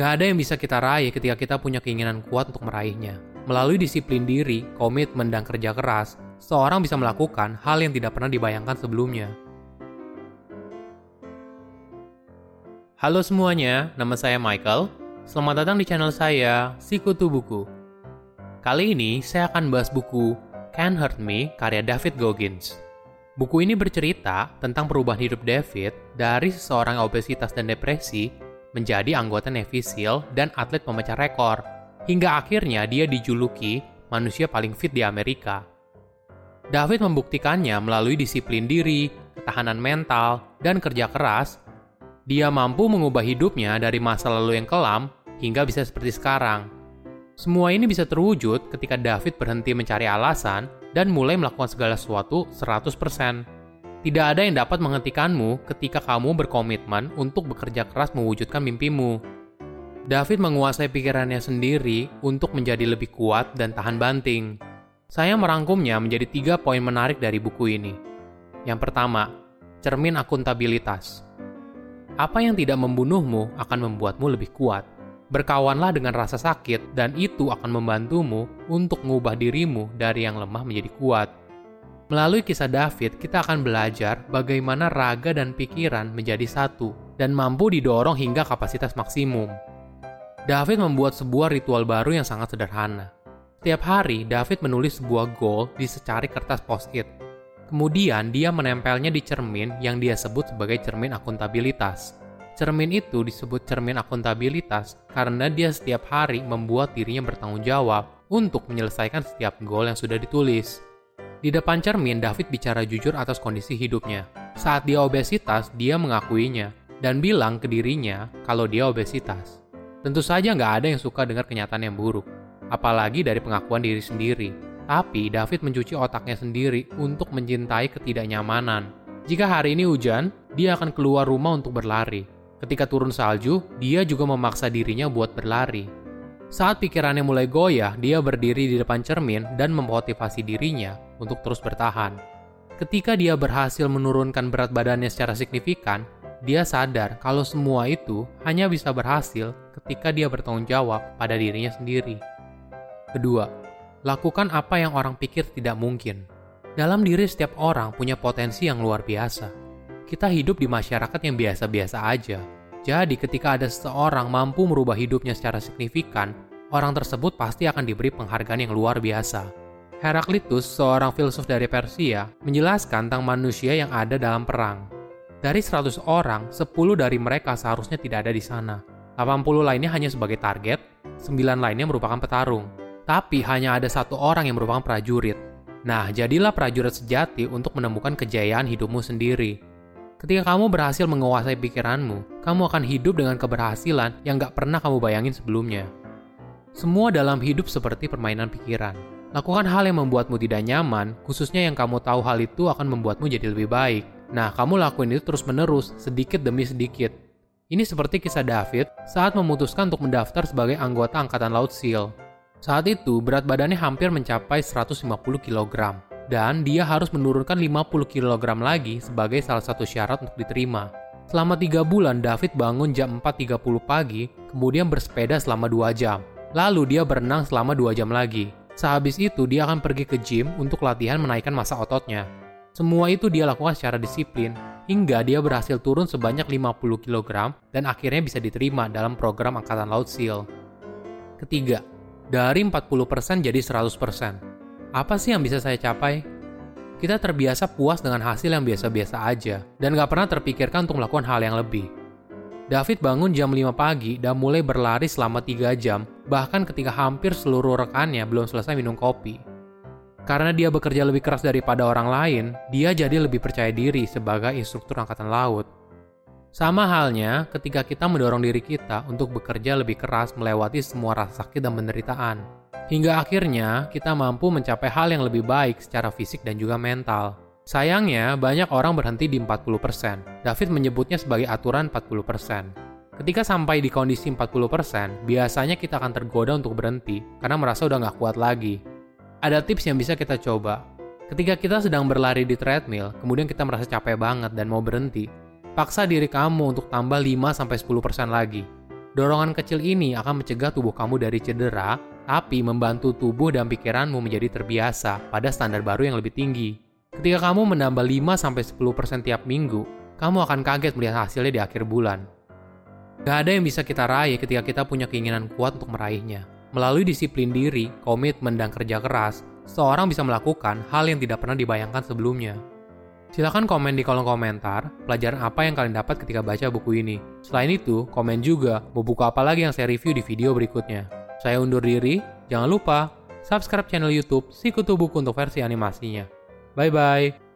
Gak ada yang bisa kita raih ketika kita punya keinginan kuat untuk meraihnya. Melalui disiplin diri, komitmen, dan kerja keras, seorang bisa melakukan hal yang tidak pernah dibayangkan sebelumnya. Halo semuanya, nama saya Michael. Selamat datang di channel saya, Sikutu Buku. Kali ini saya akan bahas buku Can't Hurt Me karya David Goggins. Buku ini bercerita tentang perubahan hidup David dari seseorang obesitas dan depresi menjadi anggota Navy SEAL dan atlet pemecah rekor, hingga akhirnya dia dijuluki manusia paling fit di Amerika. David membuktikannya melalui disiplin diri, ketahanan mental, dan kerja keras. Dia mampu mengubah hidupnya dari masa lalu yang kelam hingga bisa seperti sekarang. Semua ini bisa terwujud ketika David berhenti mencari alasan dan mulai melakukan segala sesuatu 100%. Tidak ada yang dapat menghentikanmu ketika kamu berkomitmen untuk bekerja keras mewujudkan mimpimu. David menguasai pikirannya sendiri untuk menjadi lebih kuat dan tahan banting. Saya merangkumnya menjadi tiga poin menarik dari buku ini. Yang pertama, cermin akuntabilitas. Apa yang tidak membunuhmu akan membuatmu lebih kuat. Berkawanlah dengan rasa sakit, dan itu akan membantumu untuk mengubah dirimu dari yang lemah menjadi kuat. Melalui kisah David, kita akan belajar bagaimana raga dan pikiran menjadi satu dan mampu didorong hingga kapasitas maksimum. David membuat sebuah ritual baru yang sangat sederhana. Setiap hari, David menulis sebuah goal di secari kertas post-it. Kemudian, dia menempelnya di cermin yang dia sebut sebagai cermin akuntabilitas. Cermin itu disebut cermin akuntabilitas karena dia setiap hari membuat dirinya bertanggung jawab untuk menyelesaikan setiap goal yang sudah ditulis. Di depan cermin, David bicara jujur atas kondisi hidupnya. Saat dia obesitas, dia mengakuinya dan bilang ke dirinya kalau dia obesitas. Tentu saja nggak ada yang suka dengar kenyataan yang buruk, apalagi dari pengakuan diri sendiri. Tapi David mencuci otaknya sendiri untuk mencintai ketidaknyamanan. Jika hari ini hujan, dia akan keluar rumah untuk berlari. Ketika turun salju, dia juga memaksa dirinya buat berlari. Saat pikirannya mulai goyah, dia berdiri di depan cermin dan memotivasi dirinya untuk terus bertahan. Ketika dia berhasil menurunkan berat badannya secara signifikan, dia sadar kalau semua itu hanya bisa berhasil ketika dia bertanggung jawab pada dirinya sendiri. Kedua, lakukan apa yang orang pikir tidak mungkin. Dalam diri setiap orang punya potensi yang luar biasa kita hidup di masyarakat yang biasa-biasa aja. Jadi ketika ada seseorang mampu merubah hidupnya secara signifikan, orang tersebut pasti akan diberi penghargaan yang luar biasa. Heraklitus, seorang filsuf dari Persia, menjelaskan tentang manusia yang ada dalam perang. Dari 100 orang, 10 dari mereka seharusnya tidak ada di sana. 80 lainnya hanya sebagai target, 9 lainnya merupakan petarung. Tapi hanya ada satu orang yang merupakan prajurit. Nah, jadilah prajurit sejati untuk menemukan kejayaan hidupmu sendiri. Ketika kamu berhasil menguasai pikiranmu, kamu akan hidup dengan keberhasilan yang gak pernah kamu bayangin sebelumnya. Semua dalam hidup seperti permainan pikiran. Lakukan hal yang membuatmu tidak nyaman, khususnya yang kamu tahu hal itu akan membuatmu jadi lebih baik. Nah, kamu lakuin itu terus-menerus, sedikit demi sedikit. Ini seperti kisah David saat memutuskan untuk mendaftar sebagai anggota Angkatan Laut SEAL. Saat itu, berat badannya hampir mencapai 150 kg dan dia harus menurunkan 50 kg lagi sebagai salah satu syarat untuk diterima. Selama tiga bulan, David bangun jam 4.30 pagi, kemudian bersepeda selama 2 jam. Lalu dia berenang selama 2 jam lagi. Sehabis itu, dia akan pergi ke gym untuk latihan menaikkan massa ototnya. Semua itu dia lakukan secara disiplin, hingga dia berhasil turun sebanyak 50 kg dan akhirnya bisa diterima dalam program Angkatan Laut SEAL. Ketiga, dari 40% jadi 100%. Apa sih yang bisa saya capai? Kita terbiasa puas dengan hasil yang biasa-biasa aja, dan gak pernah terpikirkan untuk melakukan hal yang lebih. David bangun jam 5 pagi dan mulai berlari selama 3 jam, bahkan ketika hampir seluruh rekannya belum selesai minum kopi. Karena dia bekerja lebih keras daripada orang lain, dia jadi lebih percaya diri sebagai instruktur angkatan laut. Sama halnya ketika kita mendorong diri kita untuk bekerja lebih keras melewati semua rasa sakit dan penderitaan. Hingga akhirnya kita mampu mencapai hal yang lebih baik secara fisik dan juga mental. Sayangnya, banyak orang berhenti di 40%. David menyebutnya sebagai aturan 40%. Ketika sampai di kondisi 40%, biasanya kita akan tergoda untuk berhenti karena merasa udah nggak kuat lagi. Ada tips yang bisa kita coba. Ketika kita sedang berlari di treadmill, kemudian kita merasa capek banget dan mau berhenti, paksa diri kamu untuk tambah 5-10% lagi. Dorongan kecil ini akan mencegah tubuh kamu dari cedera, tapi membantu tubuh dan pikiranmu menjadi terbiasa pada standar baru yang lebih tinggi. Ketika kamu menambah 5-10% tiap minggu, kamu akan kaget melihat hasilnya di akhir bulan. Gak ada yang bisa kita raih ketika kita punya keinginan kuat untuk meraihnya. Melalui disiplin diri, komitmen, dan kerja keras, seorang bisa melakukan hal yang tidak pernah dibayangkan sebelumnya. Silahkan komen di kolom komentar pelajaran apa yang kalian dapat ketika baca buku ini. Selain itu, komen juga mau buku apa lagi yang saya review di video berikutnya. Saya undur diri, jangan lupa subscribe channel YouTube Sikutu Buku untuk versi animasinya. Bye bye.